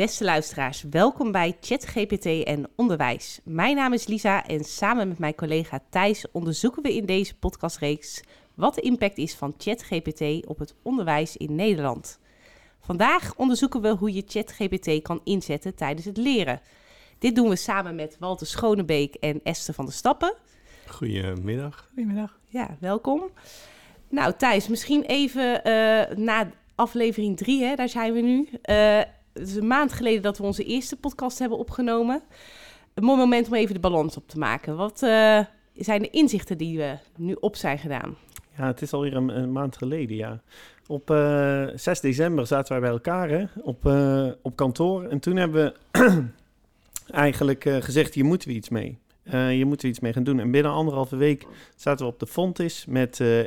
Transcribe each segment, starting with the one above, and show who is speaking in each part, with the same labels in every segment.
Speaker 1: Beste luisteraars, welkom bij ChatGPT en Onderwijs. Mijn naam is Lisa en samen met mijn collega Thijs onderzoeken we in deze podcastreeks wat de impact is van ChatGPT op het onderwijs in Nederland. Vandaag onderzoeken we hoe je ChatGPT kan inzetten tijdens het leren. Dit doen we samen met Walter Schonebeek en Esther van der Stappen.
Speaker 2: Goedemiddag.
Speaker 3: Goedemiddag.
Speaker 1: Ja, welkom. Nou, Thijs, misschien even uh, na aflevering 3, daar zijn we nu. Uh, het is een maand geleden dat we onze eerste podcast hebben opgenomen. Een mooi moment om even de balans op te maken. Wat uh, zijn de inzichten die we nu op zijn gedaan?
Speaker 3: Ja, het is alweer een, een maand geleden, ja. Op uh, 6 december zaten wij bij elkaar hè, op, uh, op kantoor. En toen hebben we eigenlijk gezegd, hier moeten we iets mee. Je moet er iets mee gaan doen. En binnen anderhalve week zaten we op de Fontis met uh,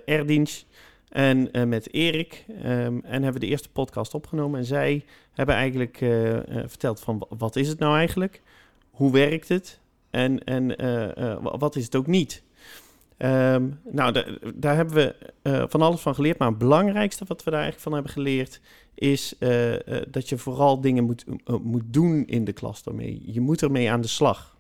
Speaker 3: en uh, met Erik. Um, en hebben de eerste podcast opgenomen. En zij hebben eigenlijk verteld van wat is het nou eigenlijk? Hoe werkt het? En, en wat is het ook niet? Um, nou, daar hebben we van alles van geleerd. Maar het belangrijkste wat we daar eigenlijk van hebben geleerd... is dat je vooral dingen moet, moet doen in de klas daarmee. Je moet ermee aan de slag.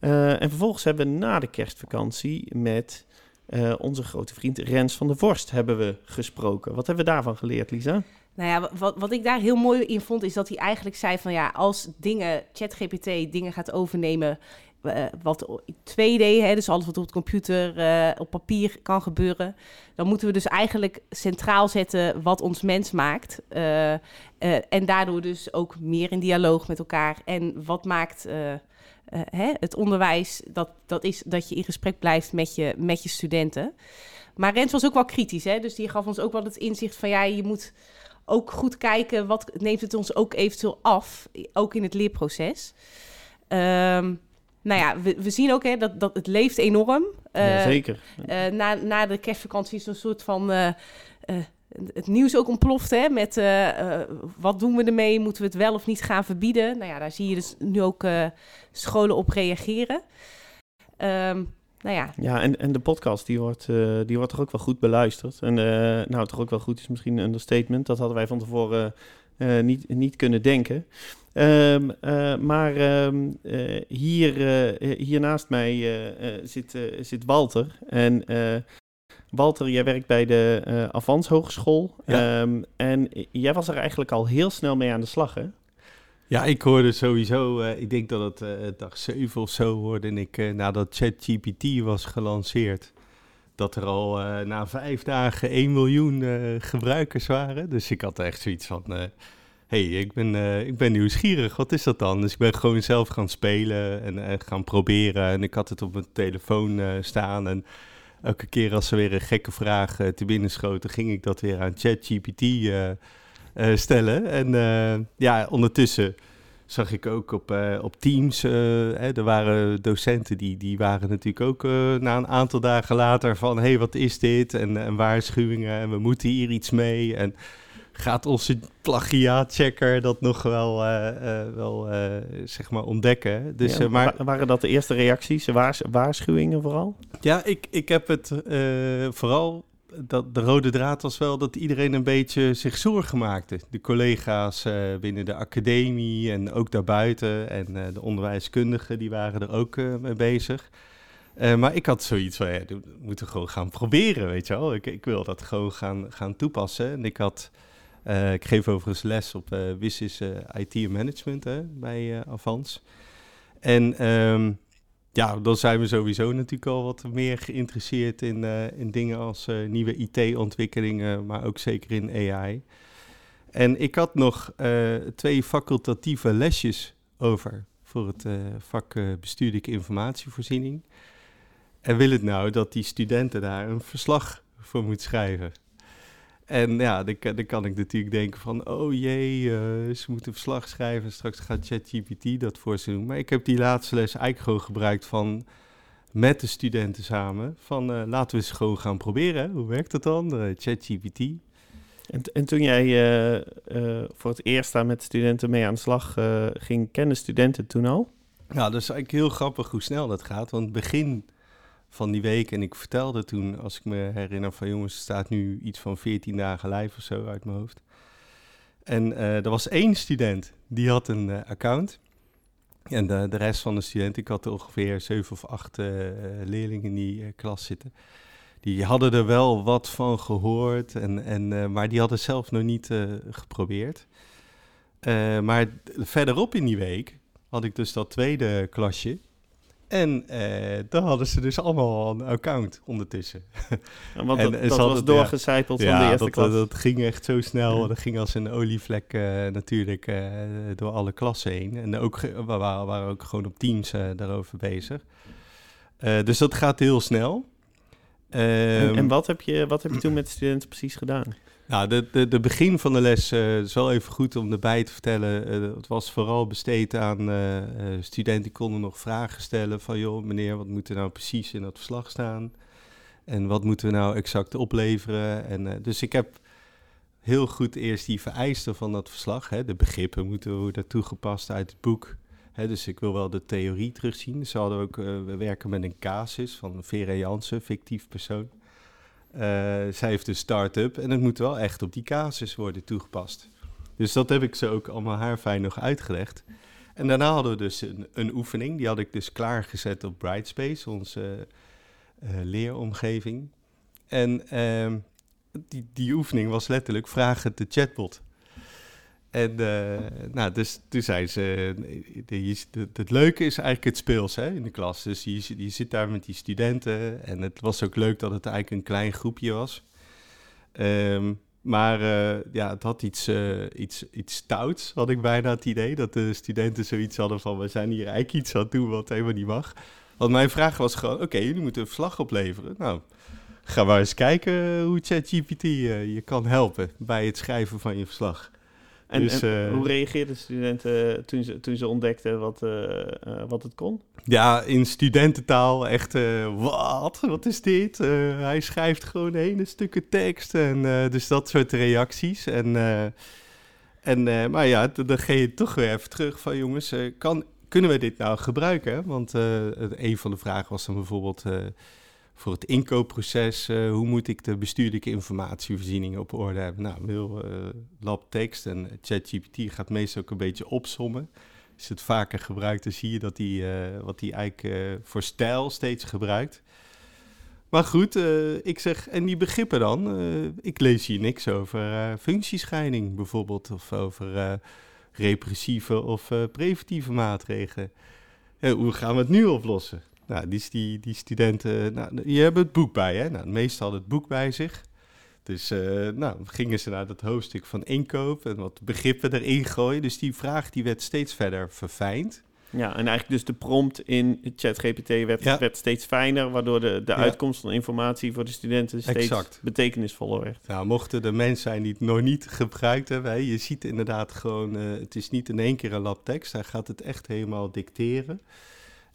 Speaker 3: En vervolgens hebben we na de kerstvakantie met uh, onze grote vriend Rens van der Vorst hebben we gesproken. Wat hebben we daarvan geleerd, Lisa?
Speaker 1: Nou ja, wat, wat ik daar heel mooi in vond, is dat hij eigenlijk zei van ja, als dingen, ChatGPT dingen gaat overnemen, uh, wat 2D, hè, dus alles wat op de computer, uh, op papier kan gebeuren, dan moeten we dus eigenlijk centraal zetten wat ons mens maakt. En daardoor dus ook meer in dialoog met elkaar. En wat maakt uh, hè, het onderwijs, dat, dat is dat je in gesprek blijft met je, met je studenten. Maar Rens was ook wel kritisch, hè? dus die gaf ons ook wel het inzicht van ja, je moet ook goed kijken wat neemt het ons ook eventueel af, ook in het leerproces. Um, nou ja, we, we zien ook hè, dat, dat het leeft enorm.
Speaker 3: Uh, ja, zeker.
Speaker 1: Uh, na, na de kerstvakantie is een soort van het nieuws ook ontploft hè, met uh, uh, wat doen we ermee? Moeten we het wel of niet gaan verbieden? Nou ja, daar zie je dus nu ook uh, scholen op reageren. Um, nou ja.
Speaker 3: ja, en, en de podcast die wordt, die wordt toch ook wel goed beluisterd. En nou, toch ook wel goed is misschien een understatement. Dat hadden wij van tevoren niet, niet kunnen denken. Um, maar um, hier, hier naast mij zit, zit Walter. En Walter, jij werkt bij de uh, Avans Hogeschool. Ja. Um, en jij was er eigenlijk al heel snel mee aan de slag, hè?
Speaker 2: Ja, ik hoorde sowieso, uh, ik denk dat het uh, dag 7 of zo hoorde ik uh, nadat ChatGPT was gelanceerd. Dat er al na vijf dagen 1 miljoen gebruikers waren. Dus ik had echt zoiets van, hey, ik ben, ik ben nieuwsgierig, wat is dat dan? Dus ik ben gewoon zelf gaan spelen en gaan proberen. En ik had het op mijn telefoon staan en elke keer als ze weer een gekke vraag uh, te binnen schoten, ging ik dat weer aan ChatGPT uh, uh, stellen. En ja, ondertussen zag ik ook op, op Teams, hè, er waren docenten die, die waren natuurlijk ook na een aantal dagen later van, hé, hey, wat is dit? En, en waarschuwingen en we moeten hier iets mee. En gaat onze plagiaatchecker dat nog wel, uh, uh, wel uh, zeg maar ontdekken.
Speaker 3: Dus, ja, maar, waren dat de eerste reacties, waars waarschuwingen vooral?
Speaker 2: Ja, ik, ik heb het vooral, dat de rode draad was wel dat iedereen een beetje zich zorgen maakte. De collega's binnen de academie en ook daarbuiten en de onderwijskundigen, die waren er ook mee bezig. Uh, maar ik had zoiets van, ja, we moeten gewoon gaan proberen, weet je wel. Ik, ik wil dat gewoon gaan, gaan toepassen. En ik had uh, ik geef overigens les op uh, WISIS uh, IT en Management hè, bij Avans. En um, ja, dan zijn we sowieso natuurlijk al wat meer geïnteresseerd in, in dingen als nieuwe IT-ontwikkelingen, maar ook zeker in AI. En ik had nog twee facultatieve lesjes over voor het vak bestuurlijke informatievoorziening. En wil het nou dat die studenten daar een verslag voor moeten schrijven? En ja, dan, dan, kan ik natuurlijk denken van, oh jee, uh, ze moeten verslag schrijven. Straks gaat ChatGPT dat voor ze doen. Maar ik heb die laatste les eigenlijk gewoon gebruikt van met de studenten samen. Van uh, laten we eens gewoon gaan proberen. Hoe werkt dat dan? Uh, ChatGPT.
Speaker 3: En, en, toen jij voor het eerst daar met studenten mee aan de slag ging, kennen studenten toen al?
Speaker 2: Ja, dat is eigenlijk heel grappig hoe snel dat gaat. Want begin van die week. En ik vertelde toen, als ik me herinner van jongens, staat nu iets van 14 dagen live of zo uit mijn hoofd. En er was één student, die had een account. En de, de rest van de studenten, ik had ongeveer zeven of acht leerlingen in die klas zitten die hadden er wel wat van gehoord, en, en, maar die hadden zelf nog niet geprobeerd. maar verderop in die week had ik dus dat tweede klasje. En uh, dan hadden ze dus allemaal een account ondertussen.
Speaker 3: Ja, want en, dat, dat was doorgecijpeld
Speaker 2: ja,
Speaker 3: van de eerste
Speaker 2: dat,
Speaker 3: klas.
Speaker 2: dat ging echt zo snel. Dat ging als een olievlek uh, natuurlijk uh, door alle klassen heen. En ook, we waren, waren ook gewoon op teams daarover bezig. dus dat gaat heel snel.
Speaker 3: en, en wat, heb je, wat heb je toen met de studenten precies gedaan?
Speaker 2: Nou, de, de, begin van de les uh, is wel even goed om erbij te vertellen. Uh, het was vooral besteed aan studenten die konden nog vragen stellen van... joh, meneer, wat moet er nou precies in dat verslag staan? En wat moeten we nou exact opleveren? En, dus ik heb heel goed eerst die vereisten van dat verslag. Hè, de begrippen moeten worden toegepast uit het boek. Hè, dus ik wil wel de theorie terugzien. Ze hadden ook, we werken met een casus van Vera Jansen, fictief persoon. Uh, zij heeft een start-up en het moet wel echt op die casus worden toegepast. Dus dat heb ik ze ook allemaal haar fijn nog uitgelegd. En daarna hadden we dus een, een oefening, die had ik dus klaargezet op Brightspace, onze uh, leeromgeving. En uh, die, die oefening was letterlijk vragen de chatbot. En uh, nou, dus toen zei ze, het leuke is eigenlijk het speels hè, in de klas. Dus je, zit daar met die studenten en het was ook leuk dat het eigenlijk een klein groepje was. Um, maar uh, ja, het had iets, uh, iets, iets stouts, had ik bijna het idee. Dat de studenten zoiets hadden van, we zijn hier eigenlijk iets aan doen wat helemaal niet mag. Want mijn vraag was gewoon, oké, jullie moeten een verslag opleveren. Nou, ga maar eens kijken hoe ChatGPT je kan helpen bij het schrijven van je verslag.
Speaker 3: En, dus, en hoe reageerden studenten toen ze, toen ze ontdekten wat, uh, uh, wat het kon?
Speaker 2: Ja, in studententaal echt, wat? Wat is dit? hij schrijft gewoon hele stukken tekst en dus dat soort reacties. En, en, maar ja, dan ga je toch weer even terug van jongens, kan, kunnen we dit nou gebruiken? Want een van de vragen was dan bijvoorbeeld voor het inkoopproces, uh, hoe moet ik de bestuurlijke informatievoorziening op orde hebben? Nou, heel uh, tekst en ChatGPT gaat meestal ook een beetje opsommen. Je het vaker gebruikt, dan zie je dat hij uh, wat hij eigenlijk voor stijl steeds gebruikt. Maar goed, ik zeg, en die begrippen dan? ik lees hier niks over functiescheiding bijvoorbeeld, of over repressieve of preventieve maatregelen. hoe gaan we het nu oplossen? Nou, die, die, die studenten, nou, die hebben het boek bij, hè? Nou, de meesten hadden het boek bij zich. Dus uh, nou, gingen ze naar dat hoofdstuk van inkoop en wat begrippen erin gooien. Dus die vraag die werd steeds verder verfijnd.
Speaker 3: Ja, en eigenlijk dus de prompt in ChatGPT werd, werd steeds fijner, waardoor de, de uitkomst van informatie voor de studenten steeds exact. betekenisvoller werd.
Speaker 2: Nou, mochten er mensen zijn die het nog niet gebruikt hebben, je ziet inderdaad gewoon, uh, het is niet in één keer een lab tekst, hij gaat het echt helemaal dicteren.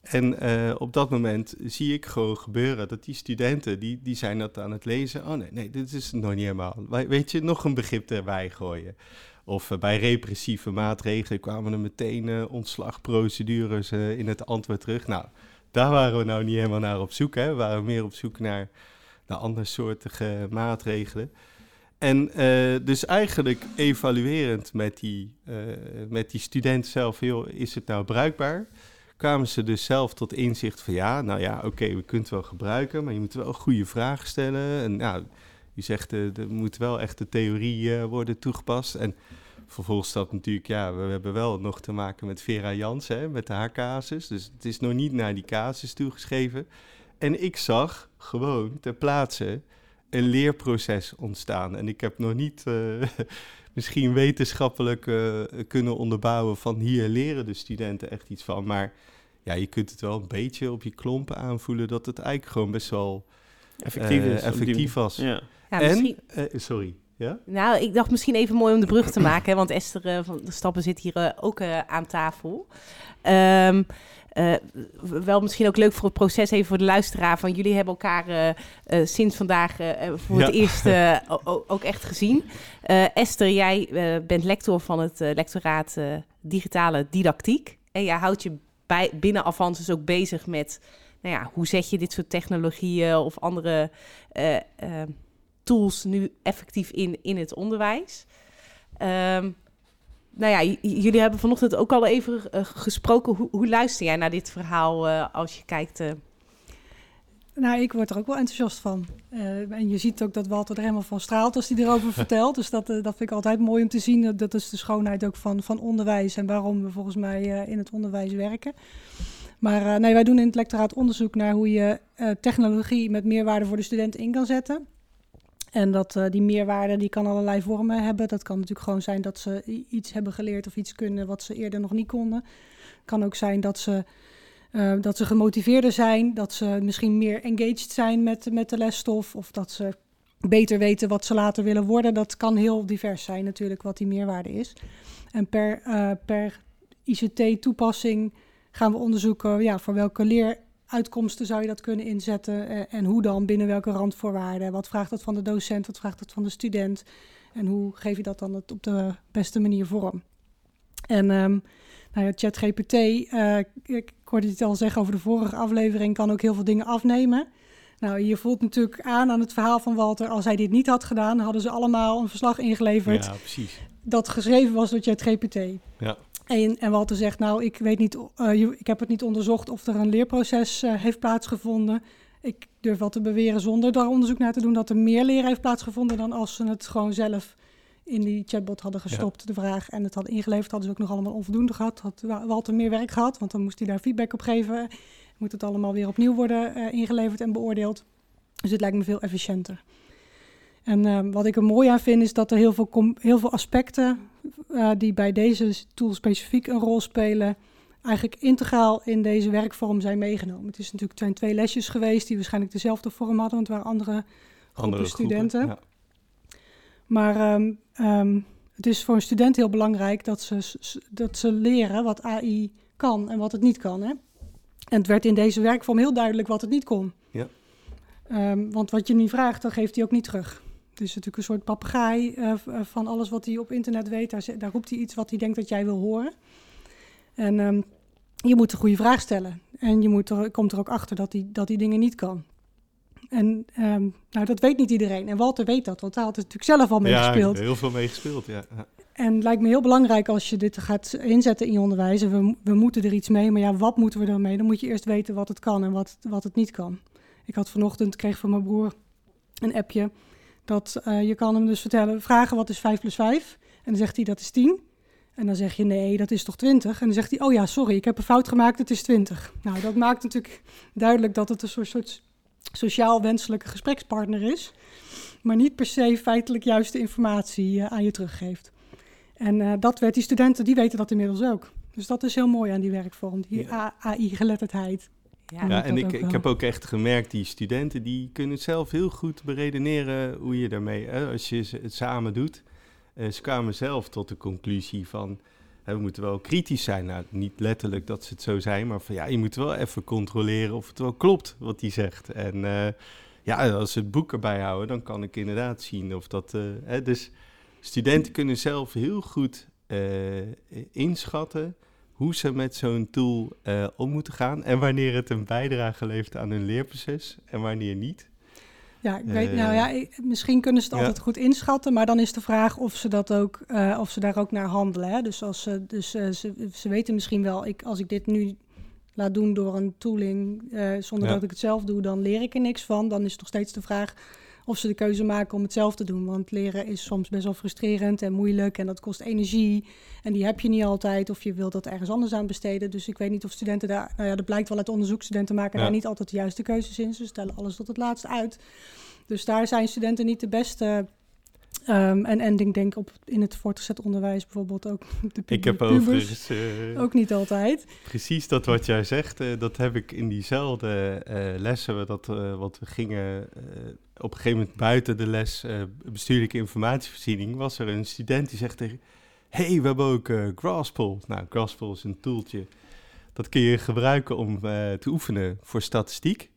Speaker 2: En uh, op dat moment zie ik gewoon gebeuren dat die studenten, die, die zijn dat aan het lezen. Oh nee, nee, dit is nog niet helemaal. Weet je, nog een begrip erbij gooien. Of uh, bij repressieve maatregelen kwamen er meteen uh, ontslagprocedures in het antwoord terug. Nou, daar waren we nou niet helemaal naar op zoek. Hè. We waren meer op zoek naar, naar andersoortige maatregelen. En dus eigenlijk evaluerend met die, met die student zelf, is het nou bruikbaar? Kwamen ze dus zelf tot inzicht van ja, nou ja, oké, we kunnen het wel gebruiken, maar je moet wel goede vragen stellen. En nou, je zegt, uh, er moet wel echt de theorie uh, worden toegepast. En vervolgens dat natuurlijk, ja, we hebben wel nog te maken met Vera Jans, hè, met haar casus. Dus het is nog niet naar die casus toegeschreven. En ik zag gewoon ter plaatse een leerproces ontstaan. En ik heb nog niet uh, misschien wetenschappelijk uh, kunnen onderbouwen van hier leren de studenten echt iets van. Maar ja, je kunt het wel een beetje op je klompen aanvoelen dat het eigenlijk gewoon best wel effectief, uh, is, effectief was. Ja. ja en, misschien... sorry. Ja?
Speaker 1: Nou, ik dacht misschien even mooi om de brug te maken, want Esther van de Stappen zit hier ook aan tafel. Um, wel misschien ook leuk voor het proces, even voor de luisteraar. Van jullie hebben elkaar sinds vandaag voor het eerst ook echt gezien. Esther, jij bent lector van het lectoraat Digitale Didactiek. En jij houdt je bij, binnen Avances ook bezig met... Nou ja, hoe zet je dit soort technologieën of andere tools nu effectief in, in het onderwijs? Ehm, nou ja, jullie hebben vanochtend ook al even gesproken. Hoe, hoe, luister jij naar dit verhaal als je kijkt
Speaker 4: nou, ik word er ook wel enthousiast van. En je ziet ook dat Walter er helemaal van straalt als hij erover vertelt. Dus dat, dat vind ik altijd mooi om te zien. Dat is de schoonheid ook van, van onderwijs en waarom we volgens mij in het onderwijs werken. Maar nee, wij doen in het lectoraat onderzoek naar hoe je technologie met meerwaarde voor de studenten in kan zetten. En dat die meerwaarde die kan allerlei vormen hebben. Dat kan natuurlijk gewoon zijn dat ze iets hebben geleerd of iets kunnen wat ze eerder nog niet konden. Het kan ook zijn dat ze uh, dat ze gemotiveerder zijn, dat ze misschien meer engaged zijn met, met de lesstof of dat ze beter weten wat ze later willen worden. Dat kan heel divers zijn natuurlijk wat die meerwaarde is. En per, uh, per ICT-toepassing gaan we onderzoeken ja, voor welke leeruitkomsten zou je dat kunnen inzetten uh, en hoe dan, binnen welke randvoorwaarden. Wat vraagt dat van de docent, wat vraagt dat van de student en hoe geef je dat dan op de beste manier vorm. En um, nou ja, ChatGPT, uh, ik hoorde het al zeggen over de vorige aflevering, kan ook heel veel dingen afnemen. Nou, je voelt natuurlijk aan aan het verhaal van Walter. Als hij dit niet had gedaan, hadden ze allemaal een verslag ingeleverd.
Speaker 2: Ja, precies.
Speaker 4: Dat geschreven was door ChatGPT.
Speaker 2: Ja.
Speaker 4: En, en Walter zegt, nou, ik weet niet, uh, ik heb het niet onderzocht of er een leerproces uh, heeft plaatsgevonden. Ik durf wel te beweren, zonder daar onderzoek naar te doen, dat er meer leren heeft plaatsgevonden dan als ze het gewoon zelf in die chatbot hadden gestopt, de vraag. En het hadden ingeleverd, hadden ze ook nog allemaal onvoldoende gehad. Had Walter meer werk gehad, want dan moest hij daar feedback op geven. Moet het allemaal weer opnieuw worden uh, ingeleverd en beoordeeld. Dus het lijkt me veel efficiënter. En uh, wat ik er mooi aan vind, is dat er heel veel, heel veel aspecten uh, die bij deze tool specifiek een rol spelen, eigenlijk integraal in deze werkvorm zijn meegenomen. Het is natuurlijk zijn twee lesjes geweest die waarschijnlijk dezelfde vorm hadden, want het waren andere, andere studenten. Groepen, ja. Maar um, um, het is voor een student heel belangrijk dat ze, dat ze leren wat AI kan en wat het niet kan. Hè? En het werd in deze werkvorm heel duidelijk wat het niet kon.
Speaker 2: Ja.
Speaker 4: Um, want wat je nu vraagt, dan geeft hij ook niet terug. Het is natuurlijk een soort papegaai uh, van alles wat hij op internet weet. Daar, daar, roept hij iets wat hij denkt dat jij wil horen. En um, je moet een goede vraag stellen. En je moet er, komt er ook achter dat hij, dat hij dingen niet kan. En um, nou, dat weet niet iedereen. En Walter weet dat, want hij had het natuurlijk zelf al meegespeeld.
Speaker 2: Ja, heel veel meegespeeld, ja.
Speaker 4: En het lijkt me heel belangrijk als je dit gaat inzetten in je onderwijs. En we, we moeten er iets mee, maar ja, wat moeten we ermee? Dan moet je eerst weten wat het kan en wat, wat het niet kan. Ik had vanochtend, kreeg van mijn broer een appje, dat uh, je kan hem dus vertellen, vragen wat is 5 plus 5? En dan zegt hij dat is 10. En dan zeg je nee, dat is toch 20? En dan zegt hij, oh ja, sorry, ik heb een fout gemaakt, het is 20. Nou, dat maakt natuurlijk duidelijk dat het een soort, soort sociaal wenselijke gesprekspartner is, maar niet per se feitelijk juiste informatie uh, aan je teruggeeft. En uh, dat werd die studenten, die weten dat inmiddels ook. Dus dat is heel mooi aan die werkvorm, die. AI-geletterdheid.
Speaker 2: Ja, ja en ik, ik heb ook echt gemerkt, die studenten die kunnen zelf heel goed beredeneren hoe je daarmee, hè, als je het samen doet. Uh, ze kwamen zelf tot de conclusie van, we moeten wel kritisch zijn. Nou, niet letterlijk dat ze het zo zijn, maar van ja, je moet wel even controleren of het wel klopt wat hij zegt. En uh, ja, als ze het boek erbij houden, dan kan ik inderdaad zien of dat. Uh, hè, dus studenten kunnen zelf heel goed inschatten hoe ze met zo'n tool om moeten gaan en wanneer het een bijdrage levert aan hun leerproces en wanneer niet.
Speaker 4: Ja, ik weet, nou ja, ik, misschien kunnen ze het altijd goed inschatten, maar dan is de vraag of ze dat ook, uh, of ze daar ook naar handelen. Hè? Dus, als ze, dus uh, ze, ze weten misschien wel, ik, als ik dit nu laat doen door een tooling, zonder ja. dat ik het zelf doe, dan leer ik er niks van. Dan is het nog steeds de vraag of ze de keuze maken om het zelf te doen. Want leren is soms best wel frustrerend en moeilijk en dat kost energie. En die heb je niet altijd of je wilt dat ergens anders aan besteden. Dus ik weet niet of studenten daar, nou ja, dat blijkt wel uit onderzoek, studenten maken ja. daar niet altijd de juiste keuzes in. Ze stellen alles tot het laatst uit. Dus daar zijn studenten niet de beste Um, en, en ik denk op in het voortgezet onderwijs bijvoorbeeld ook de
Speaker 2: Ik heb overigens... Uh,
Speaker 4: ook niet altijd.
Speaker 2: Precies dat wat jij zegt, uh, dat heb ik in diezelfde uh, lessen, dat, wat we gingen op een gegeven moment buiten de les bestuurlijke informatievoorziening, was er een student die zegt tegen, hey, we hebben ook Graspel. Nou, Graspel is een toeltje, dat kun je gebruiken om te oefenen voor statistiek.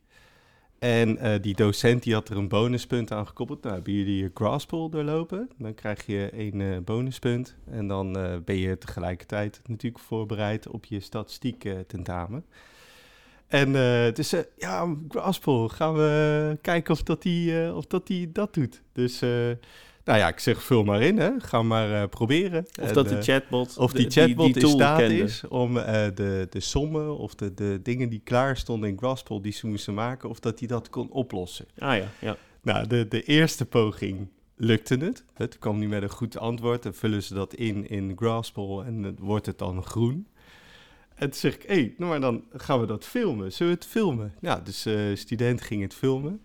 Speaker 2: En uh, die docent die had er een bonuspunt aan gekoppeld. Nou, hebben jullie je Graspel doorlopen? Dan krijg je één uh, bonuspunt. En dan uh, ben je tegelijkertijd natuurlijk voorbereid op je statistiek tentamen. En dus ja, Graspel, gaan we kijken of dat die, of dat, die dat doet. Dus nou, ja, ik zeg vul maar in, hè. Ga maar uh, proberen.
Speaker 3: Of dat de
Speaker 2: uh,
Speaker 3: chatbot...
Speaker 2: Of die chatbot in staat is om uh, de, de sommen of de, de dingen die klaar stonden in Graspel die ze moesten maken, of dat hij dat kon oplossen.
Speaker 3: Ah ja, ja.
Speaker 2: Nou, de, de eerste poging lukte het. Het kwam niet met een goed antwoord. Dan vullen ze dat in in Graspel en dan wordt het dan groen. En toen zeg ik, hé, hey, nou maar dan gaan we dat filmen. Zullen we het filmen? Ja, dus de student ging het filmen.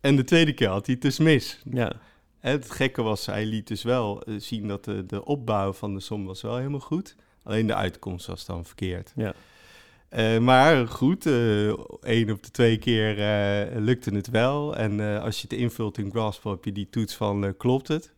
Speaker 2: En de tweede keer had hij het dus mis.
Speaker 3: Ja.
Speaker 2: Het gekke was, hij liet dus wel uh, zien dat de, de opbouw van de som was wel helemaal goed. Alleen de uitkomst was dan verkeerd.
Speaker 3: Ja.
Speaker 2: Uh, maar goed, uh, één op de twee keer lukte het wel. En als je het invult in Graspel heb je die toets van klopt het.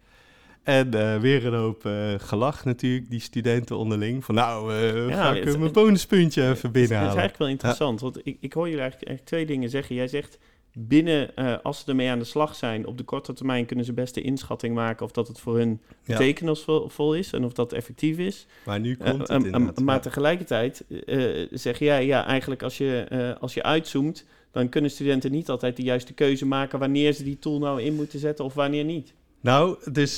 Speaker 2: En weer een hoop gelach natuurlijk, die studenten onderling. Van nou, ja, ga ik mijn bonuspuntje even binnenhalen.
Speaker 3: Het is eigenlijk wel interessant, want ik, ik hoor jullie eigenlijk, eigenlijk twee dingen zeggen. Jij zegt binnen, uh, als ze ermee aan de slag zijn, op de korte termijn kunnen ze best de inschatting maken of dat het voor hun ja. betekenisvol is en of dat effectief is.
Speaker 2: Maar nu komt het
Speaker 3: uh, uh, Maar tegelijkertijd zeg jij, ja, eigenlijk als je, als je uitzoomt, dan kunnen studenten niet altijd de juiste keuze maken wanneer ze die tool nou in moeten zetten of wanneer niet.
Speaker 2: Nou, dus,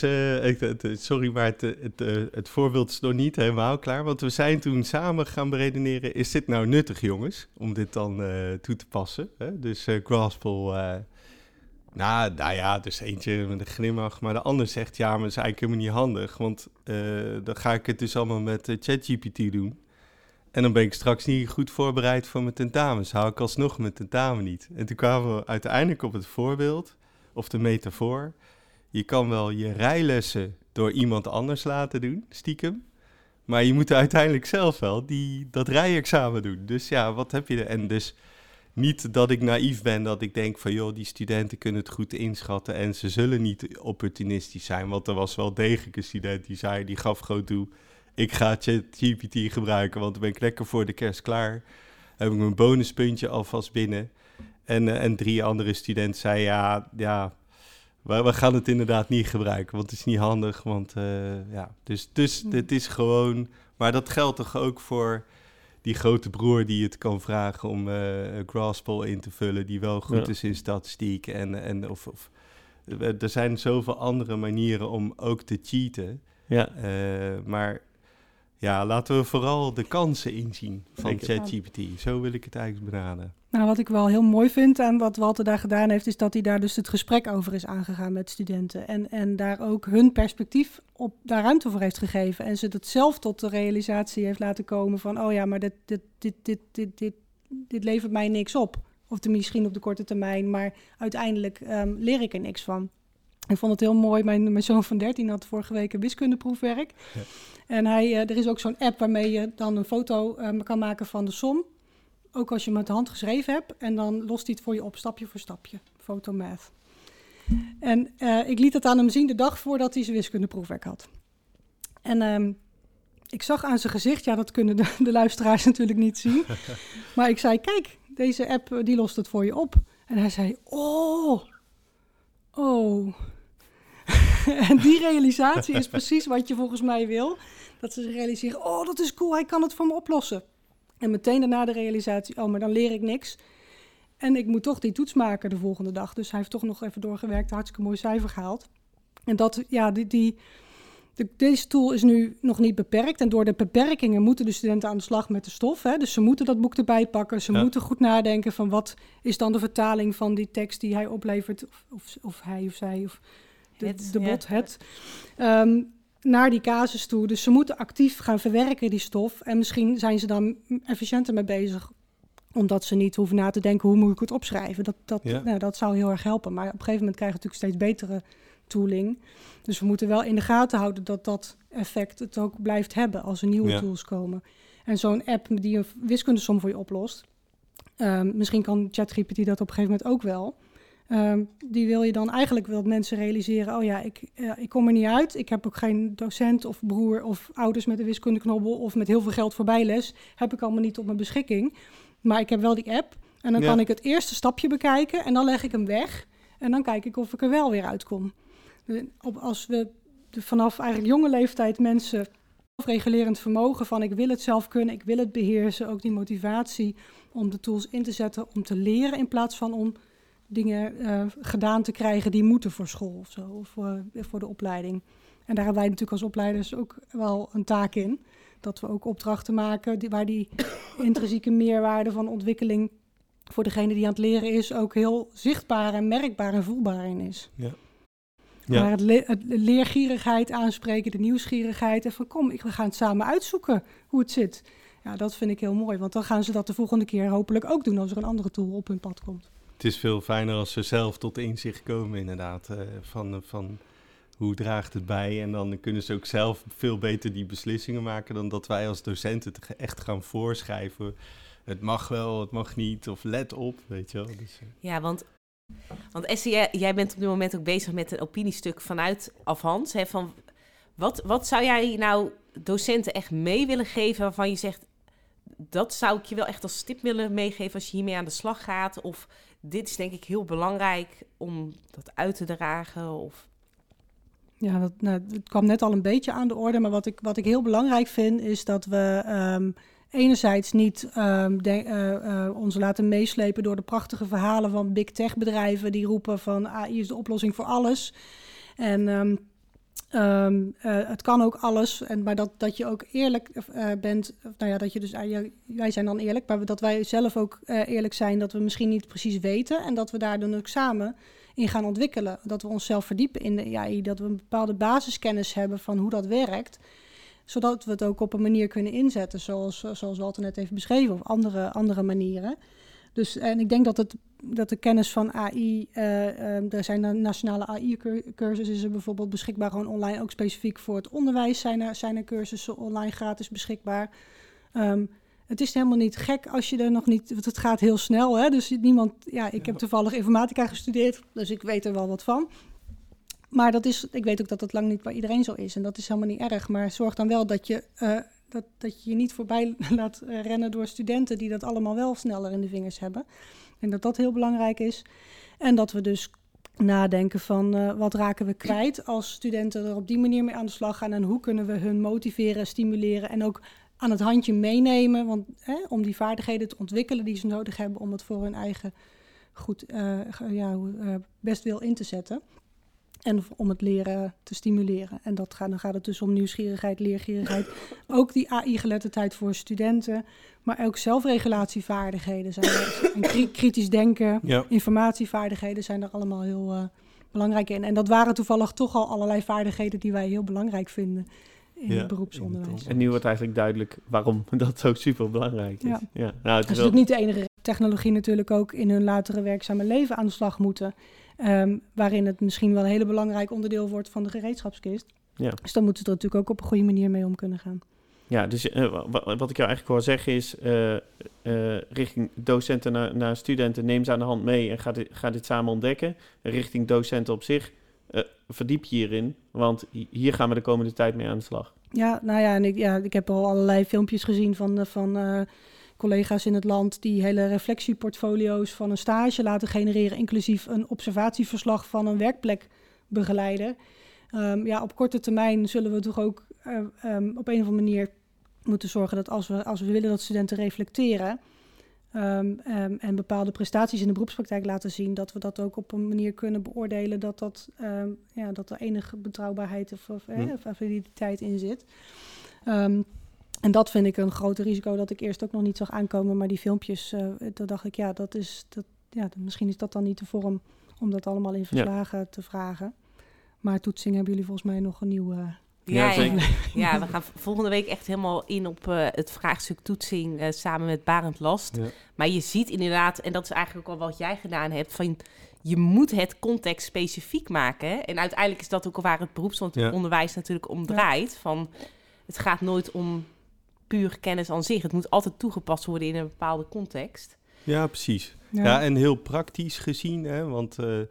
Speaker 2: sorry, maar het, het, het, het, voorbeeld is nog niet helemaal klaar. Want we zijn toen samen gaan beredeneren, is dit nou nuttig jongens, om dit dan toe te passen? Hè? Dus Graspel, nou, nou ja, dus eentje met een glimlach, maar de ander zegt, ja, maar dat is eigenlijk helemaal niet handig. Want dan ga ik het dus allemaal met ChatGPT doen. En dan ben ik straks niet goed voorbereid voor mijn tentamens. Hou ik alsnog mijn tentamen niet. En toen kwamen we uiteindelijk op het voorbeeld, of de metafoor je kan wel je rijlessen door iemand anders laten doen, stiekem. Maar je moet uiteindelijk zelf wel die, dat rijexamen doen. Dus ja, wat heb je er? En dus niet dat ik naïef ben, dat ik denk van joh, die studenten kunnen het goed inschatten en ze zullen niet opportunistisch zijn. Want er was wel degelijk een student die zei, die gaf gewoon toe, ik ga ChatGPT gebruiken, want dan ben ik lekker voor de kerst klaar. Heb ik mijn bonuspuntje alvast binnen. En, uh, en drie andere studenten zeiden, ja, ja, maar we gaan het inderdaad niet gebruiken, want het is niet handig. Want uh, ja, dus, dus het is gewoon. Maar dat geldt toch ook voor die grote broer die het kan vragen om uh, Graspel in te vullen, die wel goed ja. is in statistiek. En, en of, of, er zijn zoveel andere manieren om ook te cheaten.
Speaker 3: Ja.
Speaker 2: Uh, maar ja, laten we vooral de kansen inzien van ChatGPT. Zo wil ik het eigenlijk benaderen.
Speaker 4: Nou, wat ik wel heel mooi vind aan wat Walter daar gedaan heeft, is dat hij daar dus het gesprek over is aangegaan met studenten. En, en daar ook hun perspectief op daar ruimte voor heeft gegeven. En ze dat zelf tot de realisatie heeft laten komen van, oh ja, maar dit, dit, dit, dit, dit, dit, dit levert mij niks op. Of misschien op de korte termijn, maar uiteindelijk um, leer ik er niks van. Ik vond het heel mooi. Mijn, mijn zoon van 13 had vorige week een wiskundeproefwerk. Ja. En hij, uh, er is ook zo'n app waarmee je dan een foto um, kan maken van de som. Ook als je met de hand geschreven hebt. En dan lost hij het voor je op, stapje voor stapje. Photomath. En uh, ik liet het aan hem zien de dag voordat hij zijn wiskundeproefwerk had. En um, ik zag aan zijn gezicht, ja, dat kunnen de, de luisteraars natuurlijk niet zien. maar ik zei: Kijk, deze app die lost het voor je op. En hij zei: Oh, oh. en die realisatie is precies wat je volgens mij wil. Dat ze realiseren: Oh, dat is cool, hij kan het voor me oplossen. En meteen daarna de realisatie, oh, maar dan leer ik niks. En ik moet toch die toets maken de volgende dag. Dus hij heeft toch nog even doorgewerkt, hartstikke mooi cijfer gehaald. En dat, ja, die, die, de, deze tool is nu nog niet beperkt. En door de beperkingen moeten de studenten aan de slag met de stof. Hè? Dus ze moeten dat boek erbij pakken. Ze ja. moeten goed nadenken van wat is dan de vertaling van die tekst die hij oplevert. Of, of, of hij of zij, of de, het, de bot, ja. het. Um, naar die casus toe. Dus ze moeten actief gaan verwerken, die stof. En misschien zijn ze dan efficiënter mee bezig. Omdat ze niet hoeven na te denken, hoe moet ik het opschrijven? Dat, dat, ja. nou, dat zou heel erg helpen. Maar op een gegeven moment krijgen we natuurlijk steeds betere tooling. Dus we moeten wel in de gaten houden dat dat effect het ook blijft hebben als er nieuwe ja. tools komen. En zo'n app die een wiskundesom voor je oplost. Um, misschien kan ChatGPT dat op een gegeven moment ook wel. Um, die wil je dan eigenlijk wil mensen realiseren: oh ja, ik, uh, ik kom er niet uit. Ik heb ook geen docent of broer of ouders met een wiskundeknobbel of met heel veel geld voor bijles. Heb ik allemaal niet op mijn beschikking. Maar ik heb wel die app. En dan ja. kan ik het eerste stapje bekijken en dan leg ik hem weg. En dan kijk ik of ik er wel weer uitkom. Op, als we vanaf eigenlijk jonge leeftijd mensen zelfregulerend vermogen van ik wil het zelf kunnen, ik wil het beheersen, ook die motivatie om de tools in te zetten om te leren in plaats van om dingen eh, gedaan te krijgen die moeten voor school of zo, of voor, voor de opleiding. En daar hebben wij natuurlijk als opleiders ook wel een taak in. Dat we ook opdrachten maken die, waar die intrinsieke meerwaarde van ontwikkeling voor degene die aan het leren is, ook heel zichtbaar en merkbaar en voelbaar in is.
Speaker 2: Ja.
Speaker 4: Maar het, le het leergierigheid aanspreken, de nieuwsgierigheid en van kom, ik, we gaan het samen uitzoeken hoe het zit. Ja, dat vind ik heel mooi, want dan gaan ze dat de volgende keer hopelijk ook doen als er een andere tool op hun pad komt.
Speaker 2: Het is veel fijner als ze zelf tot inzicht komen, inderdaad, uh, van, van hoe draagt het bij. En dan kunnen ze ook zelf veel beter die beslissingen maken dan dat wij als docenten het echt gaan voorschrijven. Het mag wel, het mag niet, of let op, weet je wel. Dus, uh.
Speaker 1: Ja, want want Essie, jij bent op dit moment ook bezig met een opiniestuk vanuit Afhans. Van wat, wat zou jij nou docenten echt mee willen geven waarvan je zegt... dat zou ik je wel echt als tip willen meegeven als je hiermee aan de slag gaat? Of dit is denk ik heel belangrijk om dat uit te dragen? Of...
Speaker 4: Ja, dat, nou, het kwam net al een beetje aan de orde. Maar wat ik, wat ik heel belangrijk vind is dat we... Um, enerzijds niet de, uh, uh, ons laten meeslepen door de prachtige verhalen van big tech bedrijven die roepen van AI is de oplossing voor alles. En um, um, uh, het kan ook alles, en, maar dat, dat je ook eerlijk bent, nou ja, dat je dus, wij zijn dan eerlijk, maar dat wij zelf ook eerlijk zijn dat we misschien niet precies weten en dat we daar dan ook samen in gaan ontwikkelen. Dat we onszelf verdiepen in de AI, dat we een bepaalde basiskennis hebben van hoe dat werkt zodat we het ook op een manier kunnen inzetten, zoals, zoals Walter net heeft beschreven, of andere, andere manieren. Dus en ik denk dat, het, dat de kennis van AI, uh, uh, er zijn nationale AI-cursussen bijvoorbeeld beschikbaar, gewoon online, ook specifiek voor het onderwijs zijn er, zijn er cursussen online gratis beschikbaar. Um, het is helemaal niet gek als je er nog niet, want het gaat heel snel. Hè? Dus niemand, ja, ik heb toevallig informatica gestudeerd, dus ik weet er wel wat van. Maar dat is, ik weet ook dat dat lang niet bij iedereen zo is. En dat is helemaal niet erg. Maar zorg dan wel dat je, uh, dat, dat je je niet voorbij laat uh, rennen door studenten die dat allemaal wel sneller in de vingers hebben. En dat dat heel belangrijk is. En dat we dus nadenken van uh, wat raken we kwijt als studenten er op die manier mee aan de slag gaan. En hoe kunnen we hun motiveren, stimuleren en ook aan het handje meenemen. Want, hè, om die vaardigheden te ontwikkelen die ze nodig hebben om het voor hun eigen goed, ja, best wil in te zetten. En om het leren te stimuleren. En dat gaat, dan gaat het dus om nieuwsgierigheid, leergierigheid. ook die AI-geletterdheid voor studenten. Maar ook zelfregulatievaardigheden zijn er. En kritisch denken, ja. informatievaardigheden zijn er allemaal heel uh, belangrijk in. En dat waren toevallig toch al allerlei vaardigheden die wij heel belangrijk vinden in ja, het beroepsonderwijs.
Speaker 3: En nu wordt eigenlijk duidelijk waarom dat zo super belangrijk is. Ja.
Speaker 4: Ja. Nou, het is, wel... niet de enige technologie natuurlijk ook in hun latere werkzame leven aan de slag moeten. Um, waarin het misschien wel een hele belangrijk onderdeel wordt van de gereedschapskist. Ja. Dus dan moeten ze er natuurlijk ook op een goede manier mee om kunnen gaan.
Speaker 3: Ja, dus uh, wat ik jou eigenlijk hoor zeggen is, uh, uh, richting docenten naar, naar, studenten, neem ze aan de hand mee en ga dit, ga dit samen ontdekken. Richting docenten op zich, verdiep je hierin, want hier gaan we de komende tijd mee aan de slag.
Speaker 4: Ja, nou ja, en ik, ja, ik heb al allerlei filmpjes gezien van, van collega's in het land die hele reflectieportfolio's van een stage laten genereren, inclusief een observatieverslag van een werkplekbegeleider. Um, ja, op korte termijn zullen we toch ook uh, um, op een of andere manier moeten zorgen dat als we, als we willen dat studenten reflecteren um, en bepaalde prestaties in de beroepspraktijk laten zien, dat we dat ook op een manier kunnen beoordelen dat, dat, ja, dat er enige betrouwbaarheid of, of, hm. of validiteit in zit. En dat vind ik een groter risico dat ik eerst ook nog niet zag aankomen. Maar die filmpjes, uh, toen dacht ik, ja, dat is, dat, ja, misschien is dat dan niet de vorm om dat allemaal in verslagen te vragen. Maar toetsing hebben jullie volgens mij nog een nieuwe...
Speaker 1: Ja, ja, ja, we gaan volgende week echt helemaal in op uh, het vraagstuk toetsing uh, samen met Barend Last. Ja. Maar je ziet inderdaad, en dat is eigenlijk ook al wat jij gedaan hebt, van je moet het context specifiek maken. En uiteindelijk is dat ook al waar het beroepsonderwijs natuurlijk om draait. Van, het gaat nooit om puur kennis aan zich. Het moet altijd toegepast worden in een bepaalde context.
Speaker 2: Ja, precies. Ja, en heel praktisch gezien, hè, want uh, uh,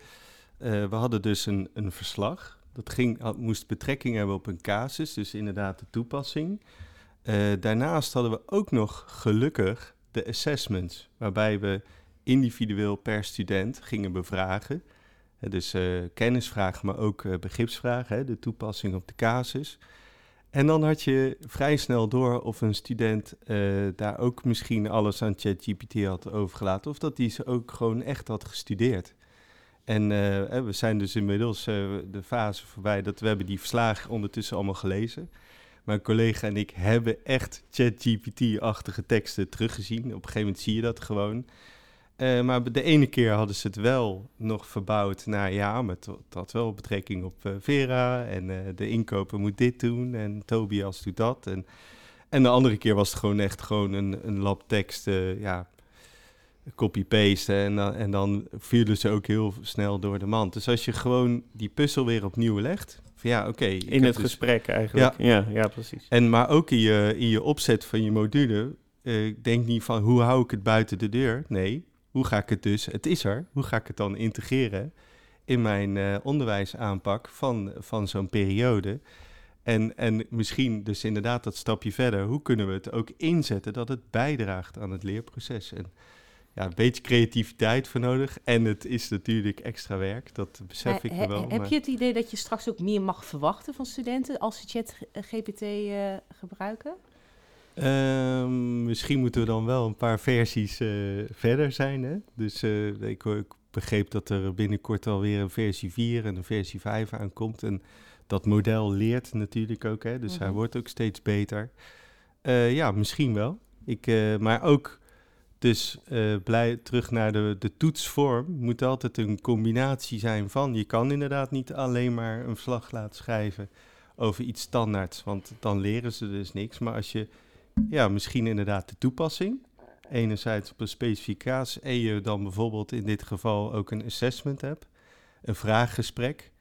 Speaker 2: we hadden dus een, een verslag. Dat ging, had, moest betrekking hebben op een casus, dus inderdaad de toepassing. Uh, daarnaast hadden we ook nog gelukkig de assessments, waarbij we individueel per student gingen bevragen. dus kennisvragen, maar ook begripsvragen, hè, de toepassing op de casus. En dan had je vrij snel door of een student uh, daar ook misschien alles aan ChatGPT had overgelaten. Of dat hij ze ook gewoon echt had gestudeerd. En we zijn dus inmiddels de fase voorbij dat we hebben die verslagen ondertussen allemaal gelezen. Mijn collega en ik hebben echt ChatGPT-achtige teksten teruggezien. Op een gegeven moment zie je dat gewoon. Uh, maar de ene keer hadden ze het wel nog verbouwd naar ja, maar het, had wel betrekking op uh, Vera en uh, de inkoper moet dit doen en Tobias doet dat. En, en de andere keer was het gewoon echt gewoon een, een lab tekst, ja, copy-paste en, en dan vielen ze ook heel snel door de mand. Dus als je gewoon die puzzel weer opnieuw legt, van ja, oké.
Speaker 3: in het dus gesprek eigenlijk. Ja. ja, ja, precies.
Speaker 2: En maar ook in je, in je opzet van je module, denk niet van hoe hou ik het buiten de deur. Nee, hoe ga ik het dus, het is er, hoe ga ik het dan integreren in mijn uh, onderwijsaanpak van, van zo'n periode? En, en misschien dus inderdaad dat stapje verder, hoe kunnen we het ook inzetten dat het bijdraagt aan het leerproces? En ja, een beetje creativiteit voor nodig. En het is natuurlijk extra werk, dat besef ik wel.
Speaker 1: Heb je het idee dat je straks ook meer mag verwachten van studenten als ze chat GPT uh, gebruiken?
Speaker 2: Um, misschien moeten we dan wel een paar versies uh, verder zijn. Hè? Dus uh, ik, ik, begreep dat er binnenkort alweer een versie 4 en een versie 5 aankomt. En dat model leert natuurlijk ook, hè? dus hij mhm. wordt ook steeds beter. Ja, misschien wel. Ik, maar ook dus blij, terug naar de, de toetsvorm moet altijd een combinatie zijn van... je kan inderdaad niet alleen maar een verslag laten schrijven over iets standaards, want dan leren ze dus niks. Maar als je ja, misschien inderdaad de toepassing. Enerzijds op een specificatie en je dan bijvoorbeeld in dit geval ook een assessment hebt, een vraaggesprek.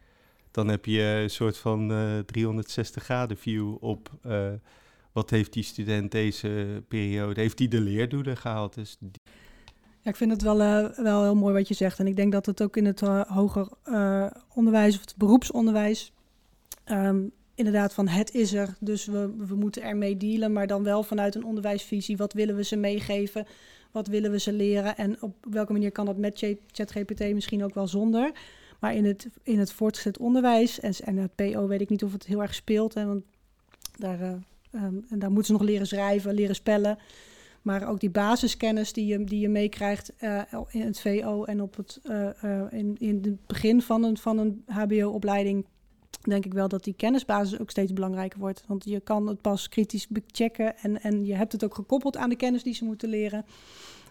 Speaker 2: Dan heb je een soort van uh, 360 graden view op uh, wat heeft die student deze periode, heeft hij de leerdoelen gehaald. Dus
Speaker 4: ja, ik vind het wel, uh, wel heel mooi wat je zegt. En ik denk dat het ook in het hoger onderwijs of het beroepsonderwijs um, inderdaad van het is er, dus we, we moeten ermee dealen, maar dan wel vanuit een onderwijsvisie. Wat willen we ze meegeven? Wat willen we ze leren? En op welke manier kan dat met ChatGPT misschien ook wel zonder? Maar in het, in het voortgezet onderwijs en, en het PO weet ik niet of het heel erg speelt. Hè, want daar, uh, um, en daar moeten ze nog leren schrijven, leren spellen. Maar ook die basiskennis die je, die je meekrijgt uh, in het VO en op het, uh, in, in het begin van een, van een HBO-opleiding denk ik wel dat die kennisbasis ook steeds belangrijker wordt. Want je kan het pas kritisch checken en, en je hebt het ook gekoppeld aan de kennis die ze moeten leren.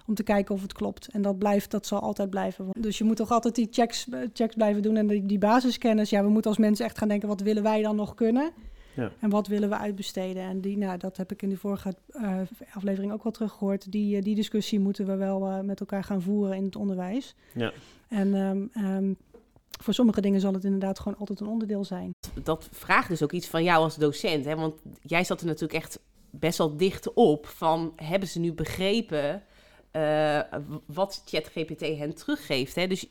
Speaker 4: Om te kijken of het klopt. En dat blijft, dat zal altijd blijven. Dus je moet toch altijd die checks, eh, checks blijven doen. En die, die basiskennis, ja, we moeten als mensen echt gaan denken, wat willen wij dan nog kunnen? Ja. En wat willen we uitbesteden? En die, nou, dat heb ik in de vorige uh, aflevering ook wel teruggehoord. Die, uh, die discussie moeten we wel uh, met elkaar gaan voeren in het onderwijs. Ja. En um, um, voor sommige dingen zal het inderdaad gewoon altijd een onderdeel zijn.
Speaker 1: Dat vraagt dus ook iets van jou als docent. Hè? Want jij zat er natuurlijk echt best wel dicht op van hebben ze nu begrepen uh, wat ChatGPT hen teruggeeft. Hè? Dus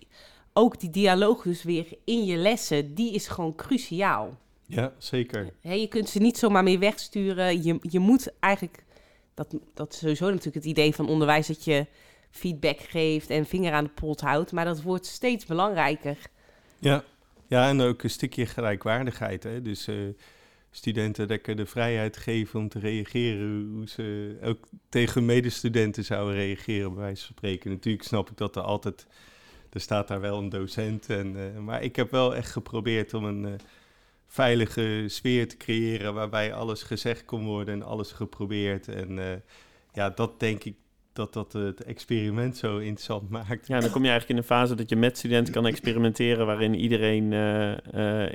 Speaker 1: ook die dialoog dus weer in je lessen, die is gewoon cruciaal.
Speaker 2: Ja, zeker.
Speaker 1: Hè, je kunt ze niet zomaar meer wegsturen. Je, je moet eigenlijk, dat, dat is sowieso natuurlijk het idee van onderwijs, dat je feedback geeft en vinger aan de pols houdt. Maar dat wordt steeds belangrijker.
Speaker 2: Ja. ja, en ook een stukje gelijkwaardigheid. Hè? Dus uh, studenten lekker de vrijheid geven om te reageren hoe ze ook tegen medestudenten zouden reageren, bij wijze van spreken. Natuurlijk snap ik dat er altijd, er staat daar wel een docent. En, uh, maar ik heb wel echt geprobeerd om een uh, veilige sfeer te creëren waarbij alles gezegd kon worden en alles geprobeerd. En ja, dat denk ik dat dat het experiment zo interessant maakt.
Speaker 3: Ja, dan kom je eigenlijk in een fase dat je met studenten kan experimenteren, waarin iedereen uh, uh,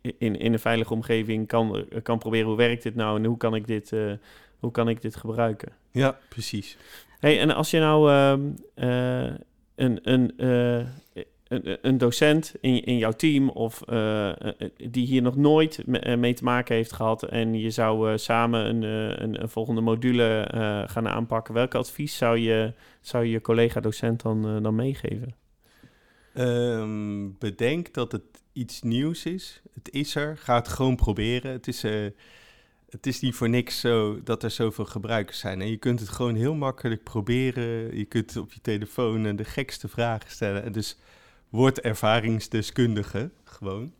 Speaker 3: in, in een veilige omgeving kan, kan proberen hoe werkt dit nou en hoe kan ik dit, uh, hoe kan ik dit gebruiken.
Speaker 2: Ja, precies.
Speaker 3: Hey, en als je nou ehm, een, een een, docent in, in jouw team of uh, die hier nog nooit mee te maken heeft gehad en je zou samen een, een, een, volgende module gaan aanpakken, welk advies zou je zou je collega-docent dan, dan meegeven?
Speaker 2: Um, bedenk dat het iets nieuws is. Het is er. Ga het gewoon proberen. Het is, het is niet voor niks zo dat er zoveel gebruikers zijn. En je kunt het gewoon heel makkelijk proberen. Je kunt op je telefoon de gekste vragen stellen. En dus word ervaringsdeskundige gewoon.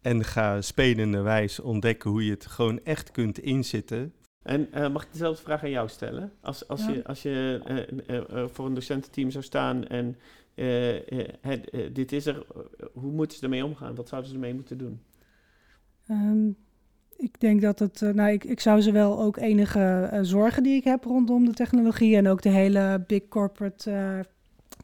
Speaker 2: En ga spelende wijs ontdekken hoe je het gewoon echt kunt inzitten.
Speaker 3: En uh, mag ik dezelfde vraag aan jou stellen? Als, als je, als je uh, uh, voor een docententeam zou staan en dit is er, hoe moeten ze ermee omgaan? Wat zouden ze ermee moeten doen?
Speaker 4: Ehm, ik denk dat het, nou, ik, ik zou ze wel ook enige zorgen die ik heb rondom de technologie en ook de hele big corporate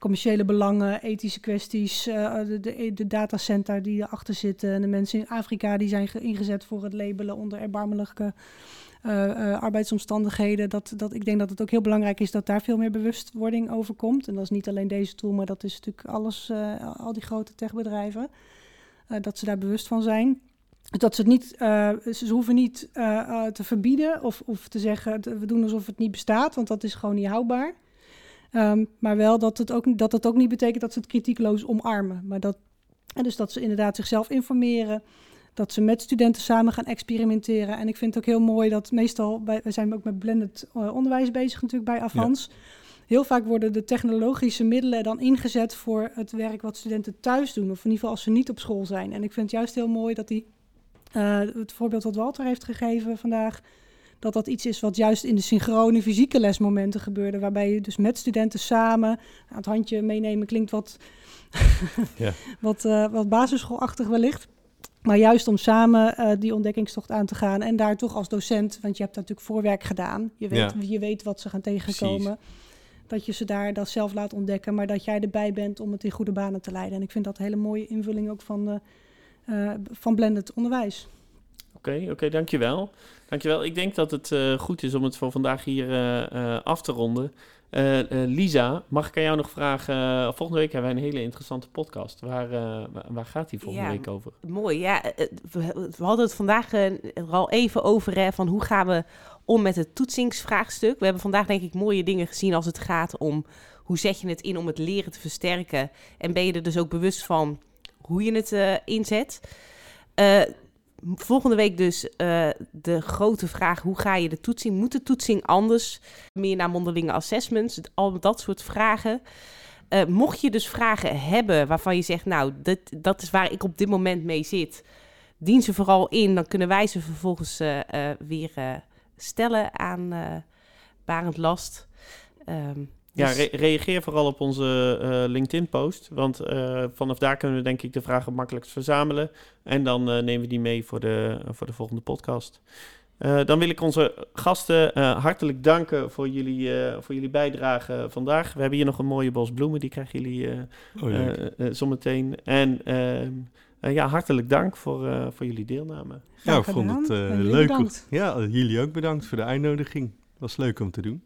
Speaker 4: commerciële belangen, ethische kwesties, de, de, de datacenter die erachter zitten en de mensen in Afrika die zijn ingezet voor het labelen onder erbarmelijke uh, uh, arbeidsomstandigheden. Dat, dat, ik denk dat het ook heel belangrijk is dat daar veel meer bewustwording over komt. En dat is niet alleen deze tool, maar dat is natuurlijk alles, al die grote techbedrijven. dat ze daar bewust van zijn. Dat ze het niet, ze hoeven niet te verbieden of, of te zeggen, we doen alsof het niet bestaat, want dat is gewoon niet houdbaar. Um, maar wel dat het, ook, dat het ook niet betekent dat ze het kritiekloos omarmen. Maar dat, en dus dat ze inderdaad zichzelf informeren, dat ze met studenten samen gaan experimenteren. En ik vind het ook heel mooi dat meestal, bij, we zijn ook met blended uh, onderwijs bezig natuurlijk bij Avans. Heel vaak worden de technologische middelen dan ingezet voor het werk wat studenten thuis doen. Of in ieder geval als ze niet op school zijn. En ik vind het juist heel mooi dat die, uh, het voorbeeld wat Walter heeft gegeven vandaag, dat dat iets is wat juist in de synchrone fysieke lesmomenten gebeurde. Waarbij je dus met studenten samen, aan het handje meenemen klinkt wat, ja. wat, uh, wat basisschoolachtig wellicht. Maar juist om samen uh, die ontdekkingstocht aan te gaan en daar toch als docent, want je hebt natuurlijk voorwerk gedaan, je weet, ja. je weet wat ze gaan tegenkomen, Precies. dat je ze daar dat zelf laat ontdekken, maar dat jij erbij bent om het in goede banen te leiden. En ik vind dat een hele mooie invulling ook van, uh, uh, van blended onderwijs.
Speaker 3: Oké, okay, oké, okay, dankjewel. Dankjewel. Ik denk dat het uh, goed is om het voor vandaag hier uh, af te ronden. Uh, Lisa, mag ik aan jou nog vragen? volgende week hebben wij een hele interessante podcast. Waar, waar gaat die volgende
Speaker 1: ja,
Speaker 3: week over?
Speaker 1: Mooi, ja. We, we hadden het vandaag er al even over, hè, van hoe gaan we om met het toetsingsvraagstuk. We hebben vandaag denk ik mooie dingen gezien als het gaat om hoe zet je het in om het leren te versterken. En ben je er dus ook bewust van hoe je het inzet. Volgende week dus uh, de grote vraag: hoe ga je de toetsing? Moet de toetsing anders? Meer naar mondelinge assessments, al dat soort vragen. Uh, mocht je dus vragen hebben waarvan je zegt: Nou, dat, dat is waar ik op dit moment mee zit, dien ze vooral in. Dan kunnen wij ze vervolgens uh, weer stellen aan Barend Last. Um,
Speaker 3: ja, re reageer vooral op onze uh, LinkedIn-post. Want uh, vanaf daar kunnen we denk ik de vragen makkelijkst verzamelen. En dan uh, nemen we die mee voor de, voor de volgende podcast. dan wil ik onze gasten hartelijk danken voor jullie, voor jullie bijdrage vandaag. We hebben hier nog een mooie bos bloemen, die krijgen jullie oh, zometeen. En ehm, ja, hartelijk dank voor, voor jullie deelname.
Speaker 2: Ja, ik vond het leuk. Ja, jullie ook bedankt voor de uitnodiging. Het was leuk om te doen.